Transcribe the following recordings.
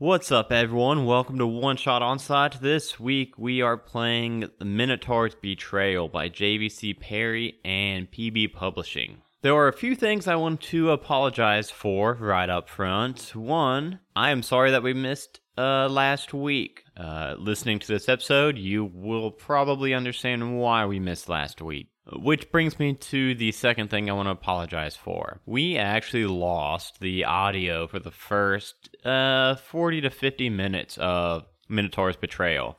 What's up, everyone? Welcome to One Shot Onslaught. This week we are playing The Minotaur's Betrayal by JVC Parry and PB Publishing. There are a few things I want to apologize for right up front. One, I am sorry that we missed uh, last week. Uh, listening to this episode, you will probably understand why we missed last week. Which brings me to the second thing I want to apologize for. We actually lost the audio for the first uh, 40 to 50 minutes of Minotaur's Betrayal.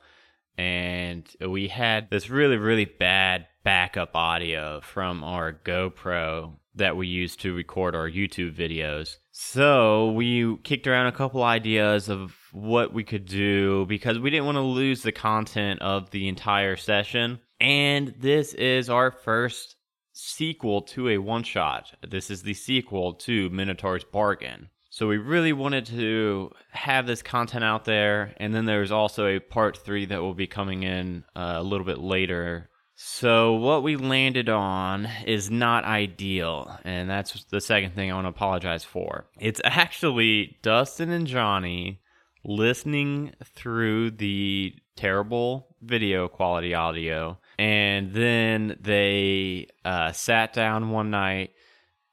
And we had this really, really bad backup audio from our GoPro that we use to record our YouTube videos. So we kicked around a couple ideas of what we could do because we didn't want to lose the content of the entire session. And this is our first sequel to a one shot. This is the sequel to Minotaur's Bargain. So we really wanted to have this content out there. And then there's also a part three that will be coming in uh, a little bit later so, what we landed on is not ideal, and that's the second thing I want to apologize for. It's actually Dustin and Johnny listening through the terrible video quality audio, and then they uh, sat down one night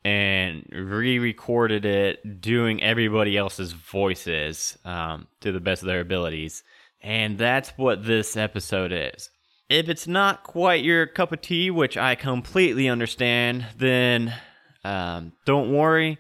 and re-recorded it doing everybody else's voices um, to the best of their abilities and that's what this episode is if it's not quite your cup of tea, which I completely understand, then um, don't worry.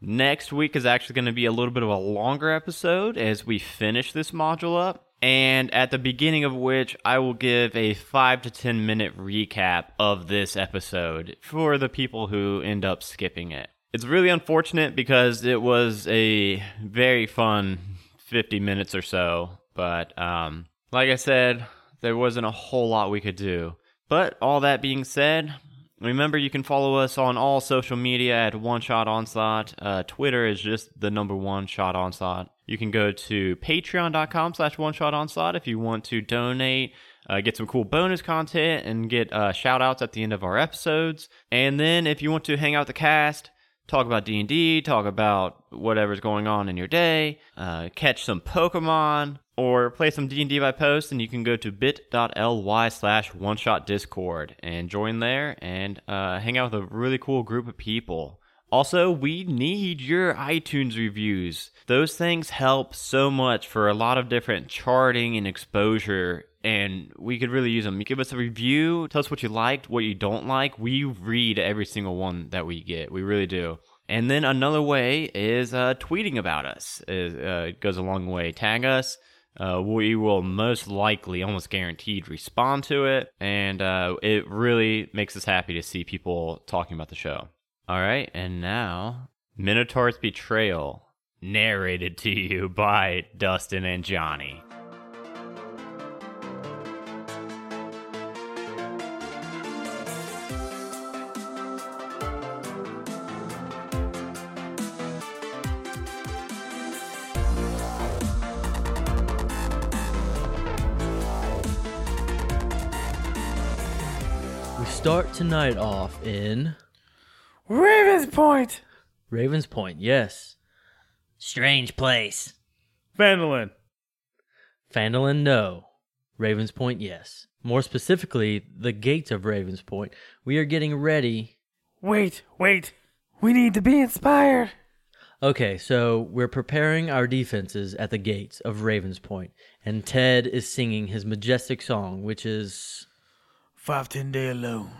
Next week is actually going to be a little bit of a longer episode as we finish this module up. And at the beginning of which, I will give a 5 to 10 minute recap of this episode for the people who end up skipping it. It's really unfortunate because it was a very fun 50 minutes or so. But um, like I said, there wasn't a whole lot we could do. But all that being said, remember you can follow us on all social media at One Shot Onslaught. Uh, Twitter is just the number one shot onslaught. You can go to patreon.com slash one shot onslaught if you want to donate. Uh, get some cool bonus content and get uh, shout outs at the end of our episodes. And then if you want to hang out with the cast, talk about D&D, talk about whatever's going on in your day, uh, catch some Pokemon, or play some D&D by post, and you can go to bit.ly slash one shot discord and join there and uh, hang out with a really cool group of people. Also, we need your iTunes reviews. Those things help so much for a lot of different charting and exposure, and we could really use them. You give us a review, tell us what you liked, what you don't like. We read every single one that we get. We really do. And then another way is uh, tweeting about us. It uh, goes a long way. Tag us uh, we will most likely, almost guaranteed, respond to it. And uh, it really makes us happy to see people talking about the show. All right, and now Minotaur's Betrayal, narrated to you by Dustin and Johnny. Start tonight off in Ravens Point. Ravens Point, yes. Strange place. Phandalin. Fandolin, no. Ravens Point, yes. More specifically, the gates of Ravens Point. We are getting ready. Wait, wait. We need to be inspired. Okay, so we're preparing our defenses at the gates of Ravens Point, and Ted is singing his majestic song, which is Five ten day alone.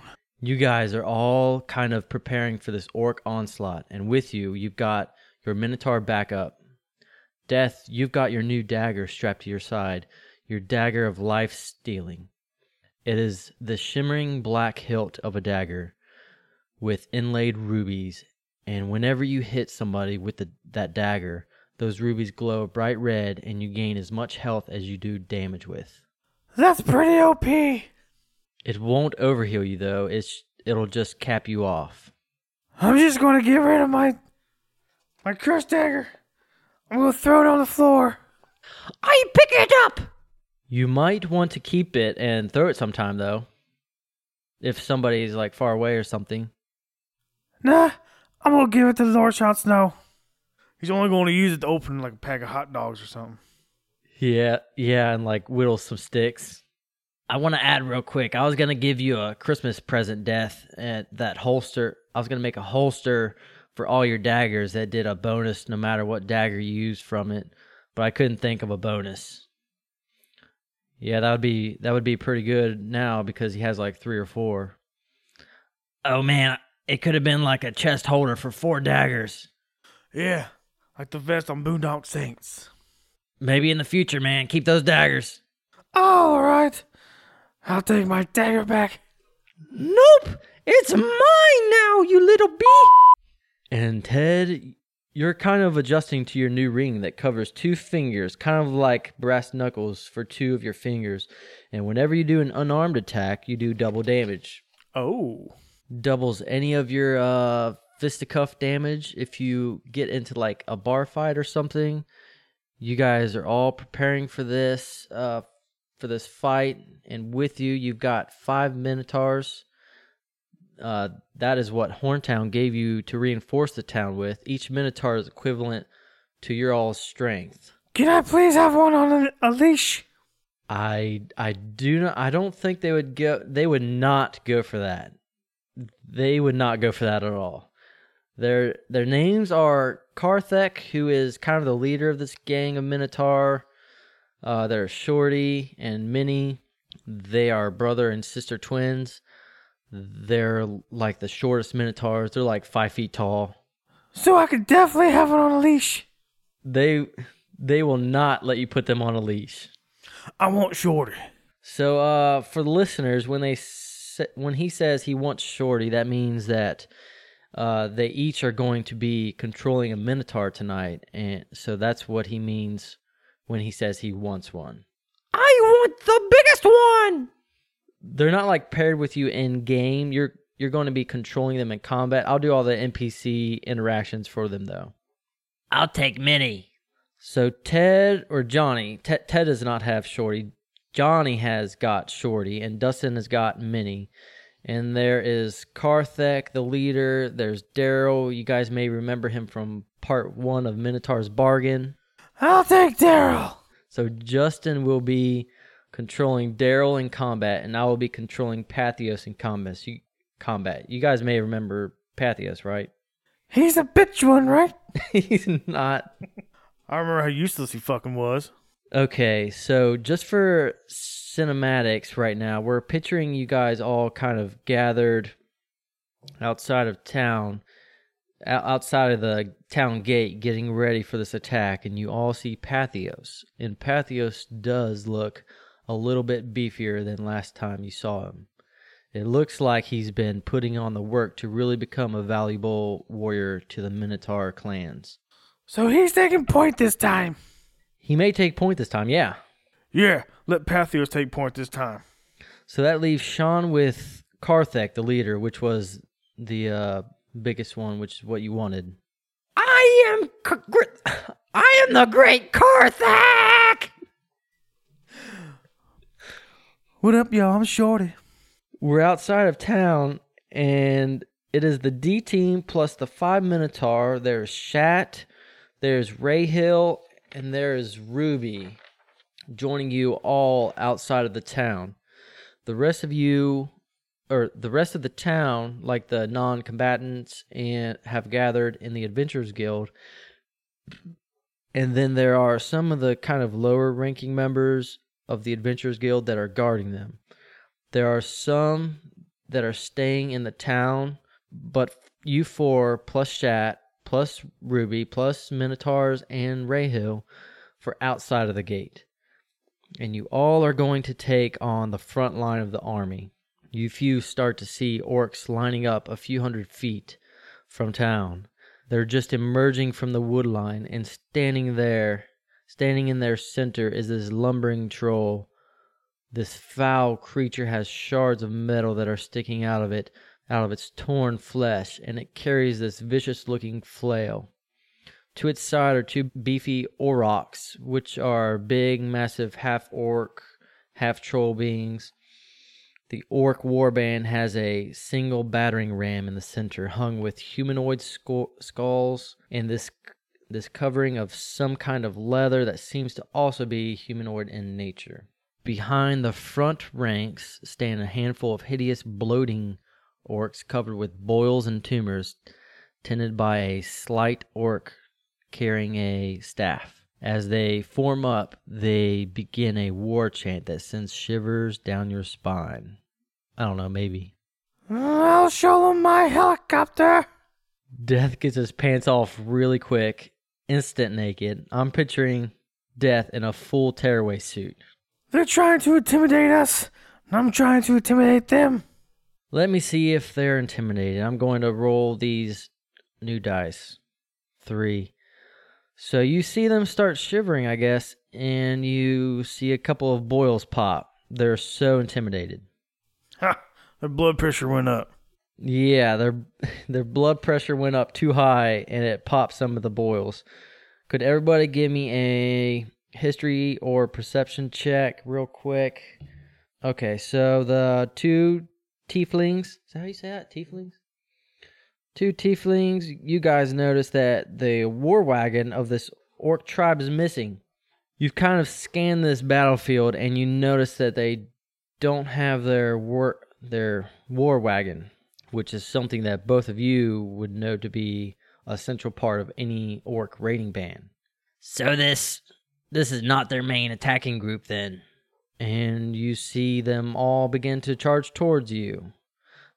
You guys are all kind of preparing for this orc onslaught, and with you, you've got your Minotaur backup. Death, you've got your new dagger strapped to your side, your dagger of life stealing. It is the shimmering black hilt of a dagger with inlaid rubies, and whenever you hit somebody with the, that dagger, those rubies glow bright red, and you gain as much health as you do damage with. That's pretty OP. It won't overheal you though. It's it'll just cap you off. I'm just gonna get rid of my my curse dagger. I'm gonna throw it on the floor. I pick it up. You might want to keep it and throw it sometime though. If somebody's like far away or something. Nah, I'm gonna give it to Lord Shot Snow. He's only going to use it to open like a pack of hot dogs or something. Yeah, yeah, and like whittle some sticks. I want to add real quick. I was gonna give you a Christmas present, Death, and that holster. I was gonna make a holster for all your daggers that did a bonus no matter what dagger you used from it, but I couldn't think of a bonus. Yeah, that would be that would be pretty good now because he has like three or four. Oh man, it could have been like a chest holder for four daggers. Yeah, like the vest on Boondock Saints. Maybe in the future, man. Keep those daggers. All right, I'll take my dagger back. Nope, it's mine now, you little bee. And Ted, you're kind of adjusting to your new ring that covers two fingers, kind of like brass knuckles for two of your fingers. And whenever you do an unarmed attack, you do double damage. Oh, Doubles any of your uh, fisticuff damage if you get into like a bar fight or something. You guys are all preparing for this uh, for this fight, and with you, you've got five minotaurs. Uh, that is what Horntown gave you to reinforce the town with. Each minotaur is equivalent to your all's strength. can I please have one on a, a leash? I I do not. I don't think they would go. They would not go for that. They would not go for that at all. Their their names are Karthek, who is kind of the leader of this gang of Minotaur. Uh, they're Shorty and Minnie. They are brother and sister twins. They're like the shortest Minotaurs. They're like five feet tall. So I could definitely have one on a leash. They they will not let you put them on a leash. I want Shorty. So, uh, for the listeners, when they sa- when he says he wants Shorty, that means that uh, they each are going to be controlling a Minotaur tonight, and so that's what he means when he says he wants one. I want the biggest one. They're not like paired with you in game. You're you're going to be controlling them in combat. I'll do all the NPC interactions for them though. I'll take Minnie. So Ted or Johnny, Ted, Ted does not have Shorty. Johnny has got Shorty, and Dustin has got Minnie. And there is Karthek, the leader. There's Daryl. You guys may remember him from part one of Minotaur's Bargain. I'll take Daryl. So Justin will be controlling Daryl in combat, and I will be controlling Pathios in combat. You, combat. You guys may remember Pathios, right? He's a bitch one, right? He's not I remember how useless he fucking was. Okay, so just for cinematics right now, we're picturing you guys all kind of gathered outside of town, o- outside of the town gate, getting ready for this attack, and you all see Pathios. And Pathios does look a little bit beefier than last time you saw him. It looks like he's been putting on the work to really become a valuable warrior to the Minotaur clans. So he's taking point this time. He may take point this time, yeah. Yeah, let Pathios take point this time. So that leaves Sean with Karthek, the leader, which was the uh, biggest one, which is what you wanted. I am. C- I am the great Karthak. What up, y'all? I'm Shorty. We're outside of town, and it is the D team plus the five Minotaur. There's Shat, there's Ray Hill, and there is Ruby joining you all outside of the town. The rest of you, or the rest of the town, like the non combatants, and have gathered in the Adventurers Guild. And then there are some of the kind of lower ranking members of the Adventurers Guild that are guarding them. There are some that are staying in the town, but you four plus Shat plus Ruby plus Minotaurs and Rayhill for outside of the gate. And you all are going to take on the front line of the army. You few start to see orcs lining up a few hundred feet from town. They're just emerging from the wood line, and standing there, standing in their center, is this lumbering troll. This foul creature has shards of metal that are sticking out of it, out of its torn flesh, and it carries this vicious looking flail. To its side are two beefy aurochs, which are big, massive half orc, half troll beings. The orc warband has a single battering ram in the center, hung with humanoid sco- skulls, and this this covering of some kind of leather that seems to also be humanoid in nature. Behind the front ranks stand a handful of hideous, bloating orcs covered with boils and tumors, tended by a slight orc carrying a staff. As they form up, they begin a war chant that sends shivers down your spine. I don't know, maybe. I'll show them my helicopter. Death gets his pants off really quick, instant naked. I'm picturing Death in a full tearaway suit. They're trying to intimidate us, and I'm trying to intimidate them. Let me see if they're intimidated. I'm going to roll these new dice. Three. So you see them start shivering, I guess, and you see a couple of boils pop. They're so intimidated. Ha! Their blood pressure went up. Yeah, their their blood pressure went up too high and it popped some of the boils. Could everybody give me a history or perception check real quick? Okay, so the two tieflings, is that how you say that? Tieflings? Two tieflings, you guys notice that the war wagon of this orc tribe is missing. You've kind of scanned this battlefield and you notice that they don't have their war their war wagon, which is something that both of you would know to be a central part of any orc raiding band. So this this is not their main attacking group then. And you see them all begin to charge towards you.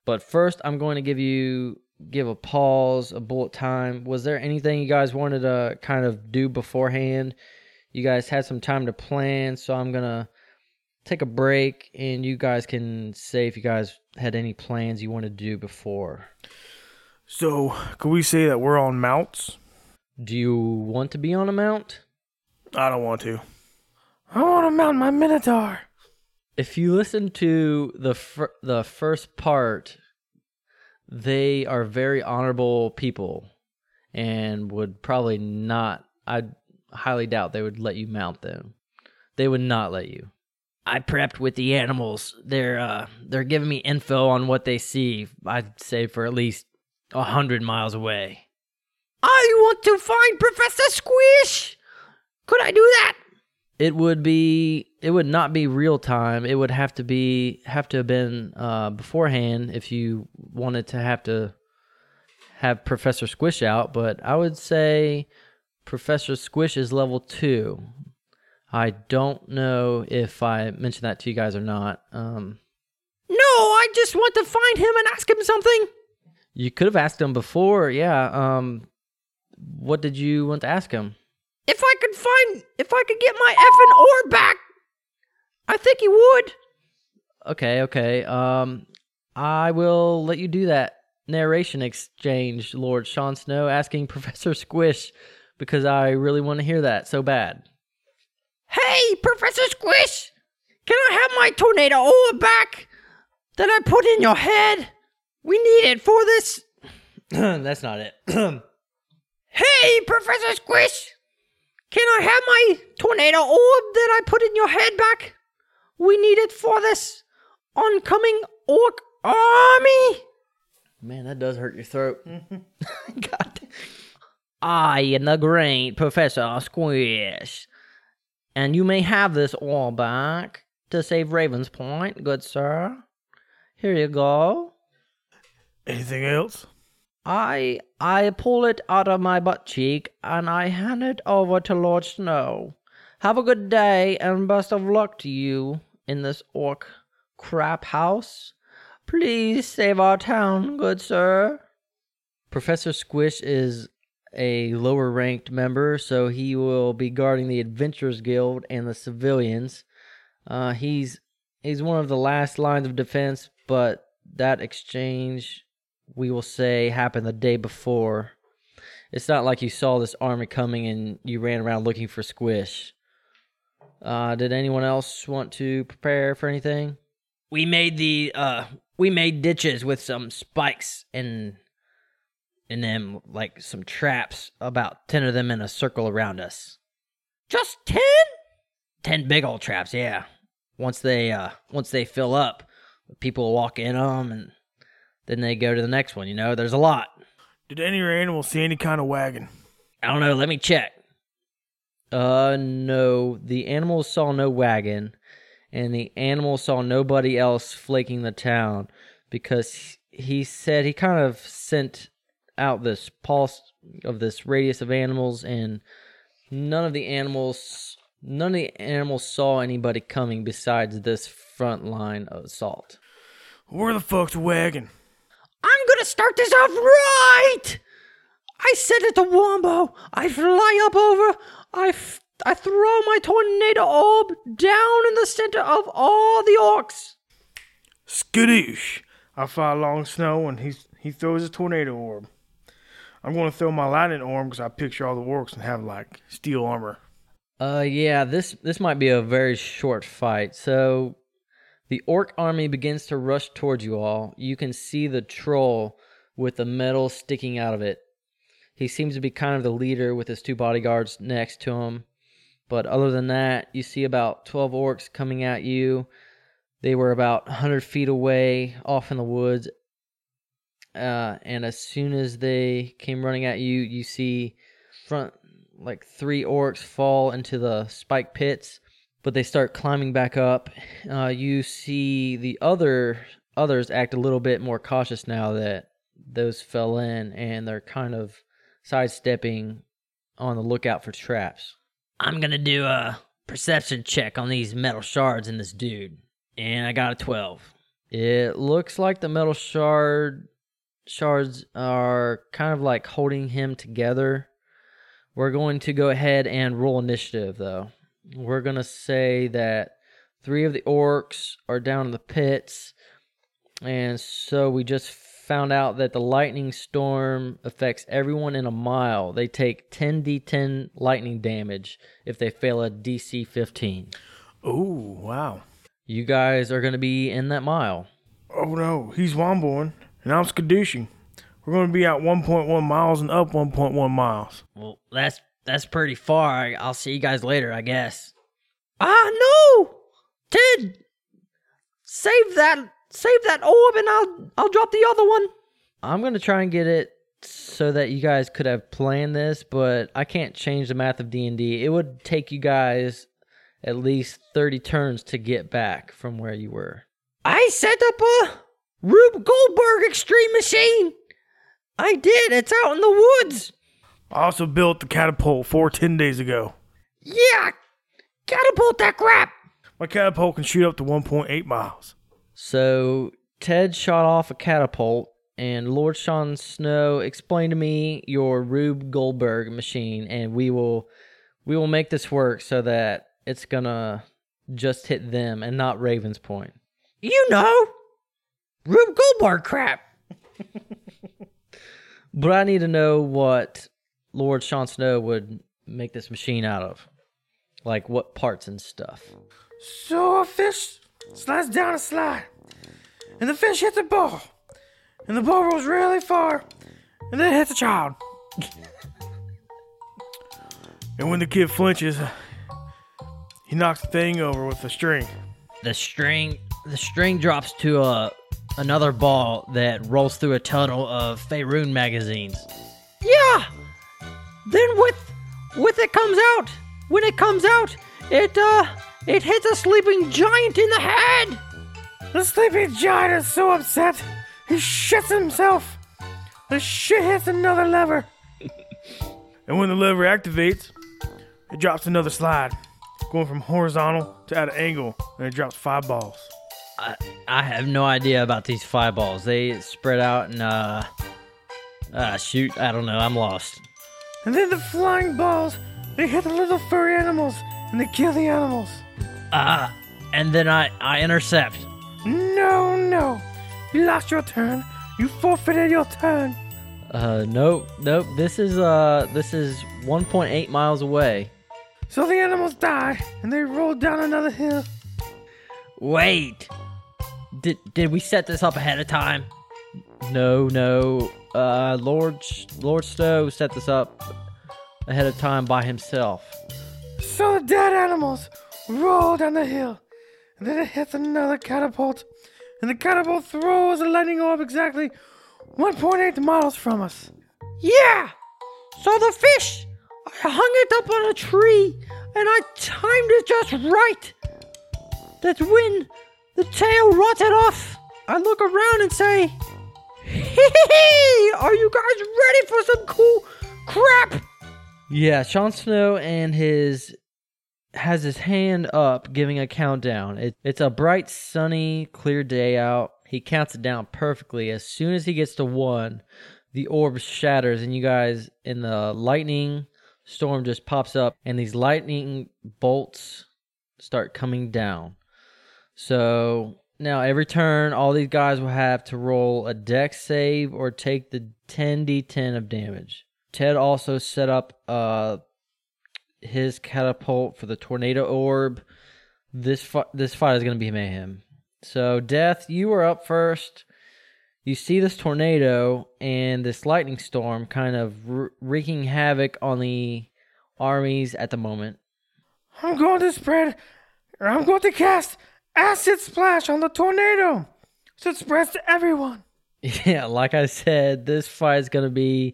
But first, I'm going to give you give a pause, a bullet time. Was there anything you guys wanted to kind of do beforehand? You guys had some time to plan, so I'm gonna take a break, and you guys can say if you guys had any plans you want to do before. So, could we say that we're on mounts? Do you want to be on a mount? I don't want to. I want to mount my Minotaur. If you listen to the fir- the first part, they are very honorable people, and would probably not. I highly doubt they would let you mount them. They would not let you. I prepped with the animals. They're uh they're giving me info on what they see. I'd say for at least a hundred miles away. I want to find Professor Squish. Could I do that? It would be. It would not be real time. It would have to be have to have been uh, beforehand if you wanted to have to have Professor Squish out. But I would say Professor Squish is level two. I don't know if I mentioned that to you guys or not. Um, No, I just want to find him and ask him something. you could have asked him before. Yeah. Um, what did you want to ask him? If I could find, if I could get my effing ore back, I think he would. Okay, okay. Um, I will let you do that narration exchange, Lord Sean Snow, asking Professor Squish because I really want to hear that so bad. Hey, Professor Squish, can I have my tornado ore back that I put in your head? We need it for this. That's not it. Hey, Professor Squish, can I have my tornado orb that I put in your head back? We need it for this oncoming orc army. Man, that does hurt your throat. Mm-hmm. God. I am the great Professor Squish. And you may have this all back to save Raven's Point, good sir. Here you go. Anything else? I I pull it out of my butt cheek and I hand it over to Lord Snow. Have a good day and best of luck to you in this orc crap house. Please save our town, good sir. Professor Squish is a lower ranked member, so he will be guarding the Adventurers Guild and the civilians. Uh, he's he's one of the last lines of defense, but that exchange we will say happened the day before. It's not like you saw this army coming and you ran around looking for Squish. Uh, did anyone else want to prepare for anything? We made the uh we made ditches with some spikes and And them like some traps, about ten of them in a circle around us. just ten? ten big old traps yeah once they uh once they fill up people walk in them and then they go to the next one you know there's a lot Did any of your animals see any kind of wagon? I don't know. Let me check. Uh, no. The animals saw no wagon, and the animals saw nobody else flaking the town because he said he kind of sent out this pulse of this radius of animals, and none of the animals, none of the animals saw anybody coming besides this front line of assault. Where the fuck's the wagon? I'm gonna start this off right. I send it to Wombo. I fly up over. I, f- I throw my tornado orb down in the center of all the orcs. Skadoosh! I fly Long snow and he he throws his tornado orb. I'm going to throw my lightning orb because I picture all the orcs and have like steel armor. Uh, yeah, this this might be a very short fight. So, the orc army begins to rush towards you all. You can see the troll with the metal sticking out of it. He seems to be kind of the leader with his two bodyguards next to him. But other than that, you see about 12 orcs coming at you. They were about 100 feet away off in the woods. Uh, and as soon as they came running at you, you see front like three orcs fall into the spike pits, but they start climbing back up. Uh, you see the other others act a little bit more cautious now that those fell in, and they're kind of sidestepping on the lookout for traps. I'm gonna do a perception check on these metal shards in this dude, and I got a twelve. It looks like the metal shard shards are kind of like holding him together. We're going to go ahead and roll initiative though. We're going to say that 3 of the orcs are down in the pits. And so we just found out that the lightning storm affects everyone in a mile. They take 10d10 lightning damage if they fail a DC 15. Oh wow! You guys are going to be in that mile. Oh no, he's Womborn and I'm Skadooshing. We're going to be at 1.1 miles and up 1.1 miles. Well, that's that's pretty far. I'll see you guys later, I guess. Ah, no! Ted! Save that save that orb and I'll I'll drop the other one. I'm gonna try and get it so that you guys could have planned this, but I can't change the math of D and D. It would take you guys at least 30 turns to get back from where you were. I set up a Rube Goldberg extreme machine. I did. It's out in the woods. I also built the catapult four ten days ago. Yeah. Catapult that crap. My catapult can shoot up to 1.8 miles. So Ted shot off a catapult, and Lord Sean Snow explained to me your Rube Goldberg machine, and we will we will make this work so that it's gonna just hit them and not Raven's Point. You know. Rube Goldberg crap. But I need to know what Lord Sean Snow would make this machine out of. Like what parts and stuff. So a fish slides down a slide, and the fish hits a ball, and the ball rolls really far, and then it hits a child. and when the kid flinches, he knocks the thing over with a string. The string the string drops to a another ball that rolls through a tunnel of Faerun magazines. Yeah. Then with with it comes out. When it comes out, it uh it hits a sleeping giant in the head. The sleeping giant is so upset, he shits himself. The shit hits another lever. and when the lever activates, it drops another slide, going from horizontal to at an angle, and it drops five balls. I, I have no idea about these five balls. They spread out and uh uh shoot, I don't know, I'm lost. And then the flying balls, they hit the little furry animals, and they kill the animals. Uh and then I I intercept. No, no. You lost your turn. You forfeited your turn. Uh nope, nope. This is uh this is 1.8 miles away. So the animals died, and they rolled down another hill. Wait. Did did we set this up ahead of time? No, no. Uh Lord Sh- Lord Snow set this up ahead of time by himself. So the dead animals roll down the hill, and then it hits another catapult, and the catapult throws a lightning orb exactly 1.8 miles from us. Yeah. So the fish I hung it up on a tree and I timed it just right. That when the tail rotted off, I look around and say, Hey, are you guys ready for some cool crap? Yeah, Jon Snow and his has his hand up giving a countdown. It, it's a bright, sunny, clear day out. He counts it down perfectly. As soon as he gets to one, the orb shatters, and you guys in the lightning storm just pops up, and these lightning bolts start coming down. So now every turn, all these guys will have to roll a dex save or take the 10d10 of damage. Ted also set up uh his catapult for the tornado orb. This fi- this fight is going to be mayhem. So, Death, you are up first. You see this tornado and this lightning storm kind of wr- wreaking havoc on the armies at the moment. I'm going to spread, I'm going to cast acid splash on the tornado, so it spreads to everyone. Yeah, like I said, this fight is going to be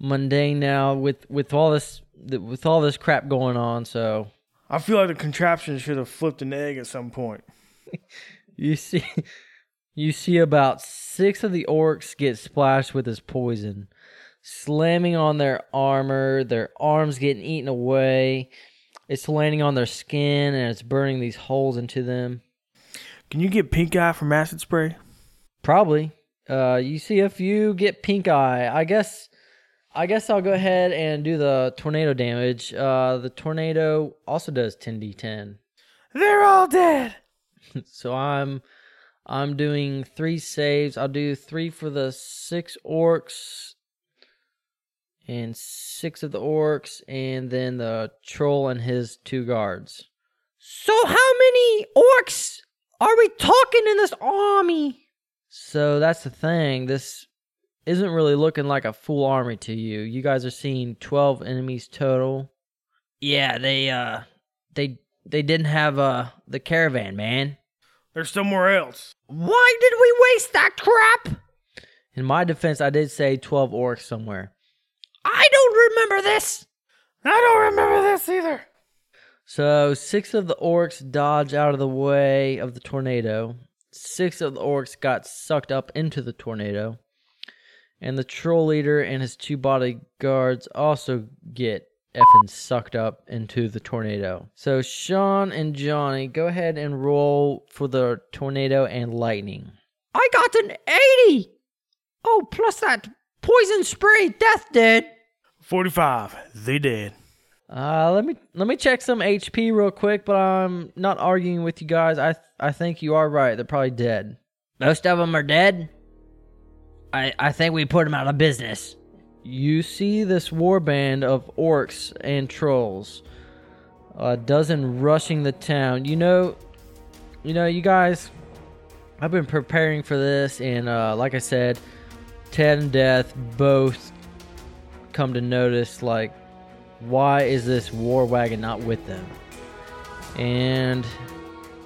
mundane now with with all this with all this crap going on. So I feel like the contraption should have flipped an egg at some point. you see, you see about six of the orcs get splashed with this poison, slamming on their armor. Their arms getting eaten away. It's landing on their skin and it's burning these holes into them. Can you get pink eye from acid spray? Probably. Uh, you see a few get pink eye. I guess. I guess I'll go ahead and do the tornado damage. Uh, the tornado also does 10d10. They're all dead. So I'm I'm doing three saves. I'll do three for the six orcs and six of the orcs, and then the troll and his two guards. So, how many orcs are we talking in this army? So that's the thing. This isn't really looking like a full army to you. You guys are seeing twelve enemies total. Yeah, they uh they they didn't have uh the caravan, man. They're somewhere else. Why did we waste that crap? In my defense, I did say twelve orcs somewhere. I don't remember this. I don't remember this either. So six of the orcs dodge out of the way of the tornado. Six of the orcs got sucked up into the tornado. And the troll leader and his two bodyguards also get effing sucked up into the tornado. So Sean and Johnny, go ahead and roll for the tornado and lightning. I got an 80. Oh, plus that poison spray death did. 45. They dead. Uh, let me let me check some HP real quick, but I'm not arguing with you guys. I I think you are right. They're probably dead. Most of them are dead. I I think we put them out of business. You see this warband of orcs and trolls, a dozen rushing the town. You know, you know, you guys. I've been preparing for this, and uh, like I said, Ted and Death both come to notice like, why is this war wagon not with them? And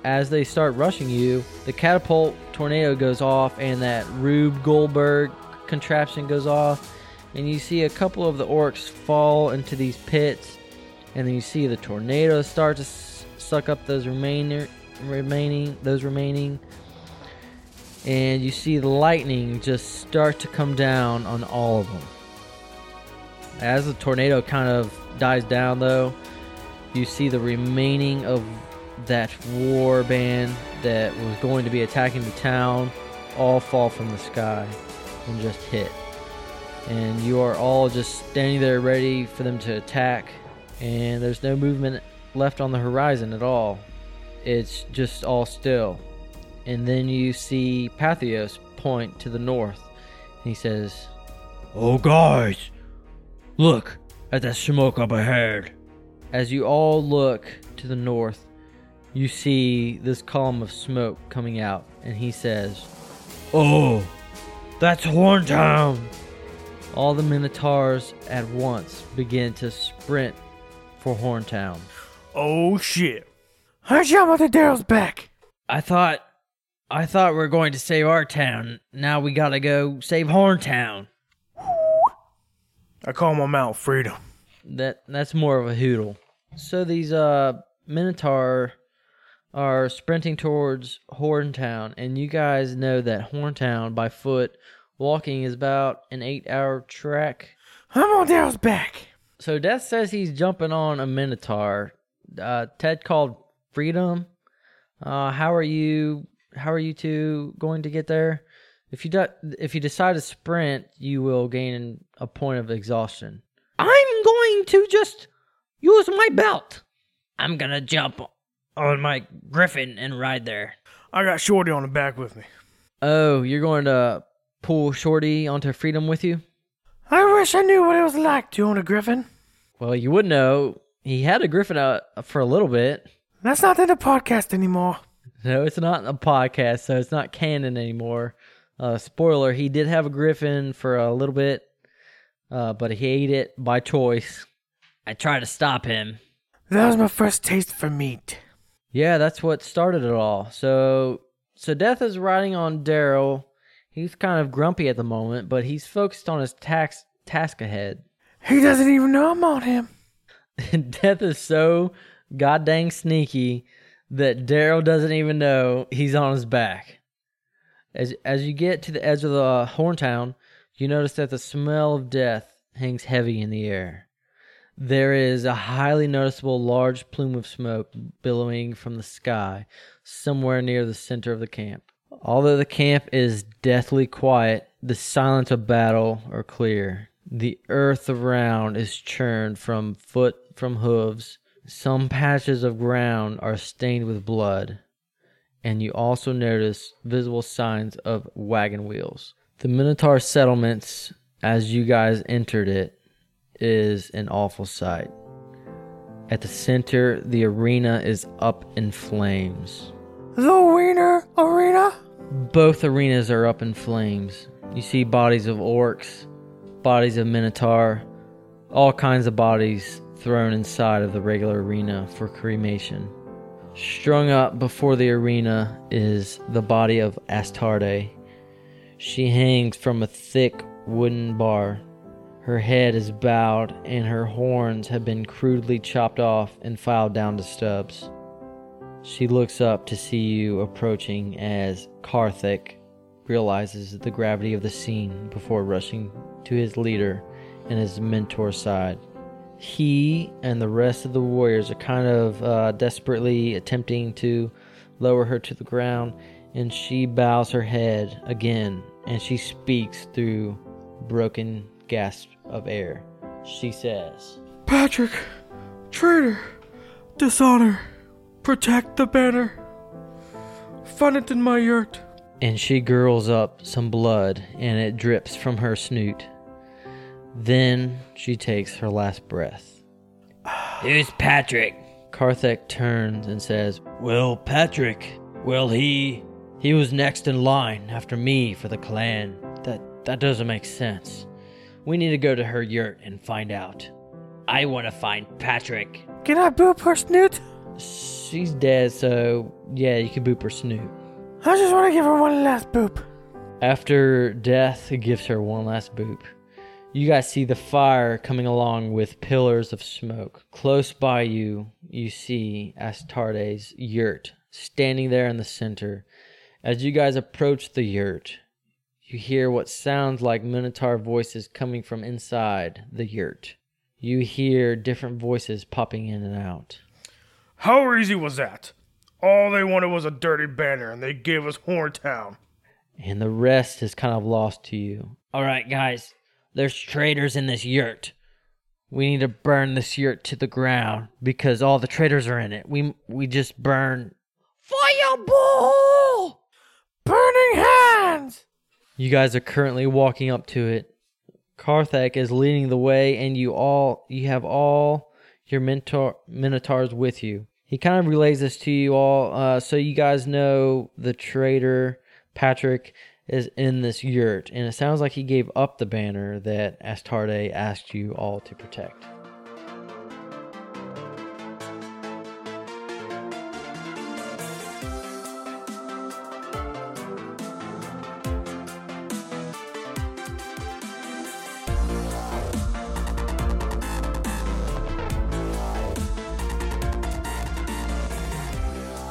as they start rushing you, the catapult tornado goes off, and that Rube Goldberg contraption goes off, and you see a couple of the orcs fall into these pits, and then you see the tornado start to s- suck up those remaining, remaining, those remaining, and you see the lightning just start to come down on all of them. As the tornado kind of dies down, though, you see the remaining of that war band that was going to be attacking the town all fall from the sky and just hit. And you are all just standing there ready for them to attack, and there's no movement left on the horizon at all. It's just all still. And then you see Pathios point to the north, and he says, Oh, guys, look at that smoke up ahead. As you all look to the north, you see this column of smoke coming out, and he says, Oh, that's Horntown. All the Minotaurs at once begin to sprint for Horntown. Oh shit. Jump with the Daryl's back. I thought I thought we were going to save our town. Now we gotta go save Horntown. I call my mount freedom. that that's more of a hoodle. So these uh Minotaur are sprinting towards Horntown, and you guys know that Horntown by foot walking is about an eight-hour trek. I'm on Daryl's back. So Death says he's jumping on a Minotaur. Uh, Ted called Freedom. Uh, how are you? How are you two going to get there? If you de- if you decide to sprint, you will gain a point of exhaustion. I'm going to just use my belt. I'm gonna jump on my griffin and ride there. I got Shorty on the back with me. Oh, you're going to pull Shorty onto Freedom with you? I wish I knew what it was like to own a griffin. Well, you would know. He had a griffin out for a little bit. That's not in the podcast anymore. No, it's not in a podcast, so it's not canon anymore. Uh, spoiler: He did have a griffin for a little bit, uh, but he ate it by choice. I tried to stop him. That was my first taste for meat. Yeah, that's what started it all. So, so Death is riding on Daryl. He's kind of grumpy at the moment, but he's focused on his tax task ahead. He doesn't even know I'm on him. Death is so goddamn sneaky that Daryl doesn't even know he's on his back. As as you get to the edge of the Horntown, you notice that the smell of death hangs heavy in the air. There is a highly noticeable large plume of smoke billowing from the sky somewhere near the center of the camp. Although the camp is deathly quiet, the silence of battle are clear. The earth around is churned from foot from hooves. Some patches of ground are stained with blood, and you also notice visible signs of wagon wheels. The Minotaur settlements, as you guys entered it, is an awful sight. At the center, the arena is up in flames. The Wiener Arena? Both arenas are up in flames. You see bodies of orcs, bodies of minotaur, all kinds of bodies thrown inside of the regular arena for cremation. Strung up before the arena is the body of Astarte. She hangs from a thick wooden bar. Her head is bowed, and her horns have been crudely chopped off and filed down to stubs. She looks up to see you approaching as Karthik realizes the gravity of the scene before rushing to his leader and his mentor's side. He and the rest of the warriors are kind of uh, desperately attempting to lower her to the ground, and she bows her head again and she speaks through broken gasps of air. She says, Patrick, traitor, dishonor, protect the banner. Find it in my yurt. and she gurgles up some blood and it drips from her snoot. Then she takes her last breath. Who's Patrick? Karthik turns and says, Well, Patrick, well, he. he was next in line after me for the clan. That, that doesn't make sense. We need to go to her yurt and find out. I want to find Patrick. Can I boop her snoot? She's dead, so yeah, you can boop her snoot. I just want to give her one last boop. After death gives her one last boop, you guys see the fire coming along with pillars of smoke. Close by you, you see Astarte's yurt standing there in the center. As you guys approach the yurt, you hear what sounds like Minotaur voices coming from inside the yurt. You hear different voices popping in and out. How easy was that? All they wanted was a dirty banner, and they gave us Horntown. And the rest is kind of lost to you. All right, guys. There's traitors in this yurt. We need to burn this yurt to the ground because all the traitors are in it. We we just burn. Fireball! Burning hands! You guys are currently walking up to it. Karthak is leading the way, and you all you have all your mentor minotaurs with you. He kind of relays this to you all, uh, so you guys know the traitor Patrick is in this yurt, and it sounds like he gave up the banner that Astarte asked you all to protect.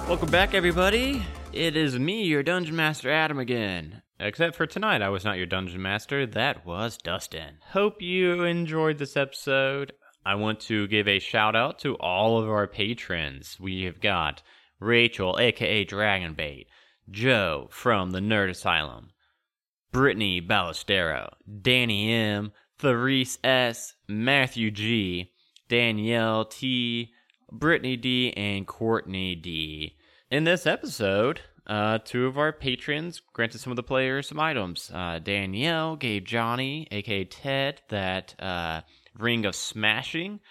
Welcome back, everybody. It is me, your Dungeon Master Adam, again. Except for tonight, I was not your Dungeon Master. That was Dustin. Hope you enjoyed this episode. I want to give a shout out to all of our patrons. We have got Rachel, aka Dragonbait, Joe from the Nerd Asylum, Brittany Ballestero, Danny M, Therese S, Matthew G, Danielle T, Brittany D, and Courtney D. In this episode, uh, two of our patrons granted some of the players some items. Uh, Danielle gave Johnny, aka Ted, that uh, ring of smashing,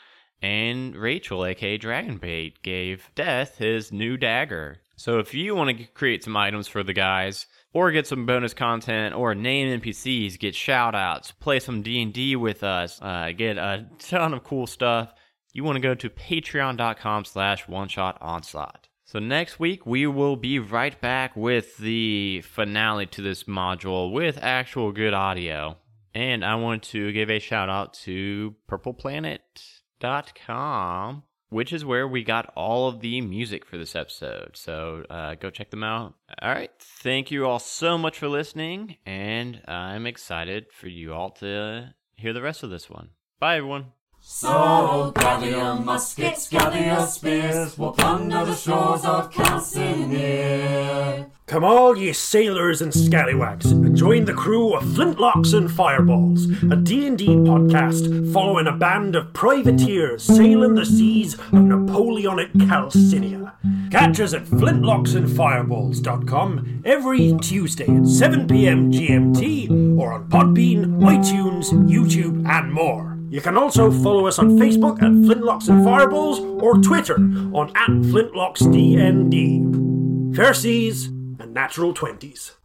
and Rachel, aka Dragonbait, gave Death his new dagger. So if you want to create some items for the guys, or get some bonus content, or name NPCs, get shout outs, play some D&D with us, uh, get a ton of cool stuff, you want to go to patreon.com slash one shot onslaught. So next week we will be right back with the finale to this module with actual good audio. And I want to give a shout out to purpleplanet.com, which is where we got all of the music for this episode. So uh, go check them out. All right. Thank you all so much for listening. And I'm excited for you all to hear the rest of this one. Bye, everyone. So gather your muskets, gather your spears, we'll plunder the shores of Calcinear. Come all ye sailors and scallywags, and join the crew of Flintlocks and Fireballs, a D&D podcast following a band of privateers sailing the seas of Napoleonic Calcinia. Catch us at flintlocksandfireballs.com every Tuesday at 7pm GMT or on Podbean, iTunes, YouTube, and more. You can also follow us on Facebook at Flintlocks and Fireballs or Twitter on at FlintlocksDND. Fair seas and natural twenties.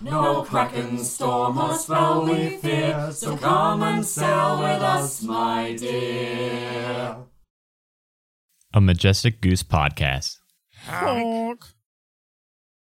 No kraken, storm, or spell we fear, so come and sail with us, my dear. A Majestic Goose Podcast. Honk.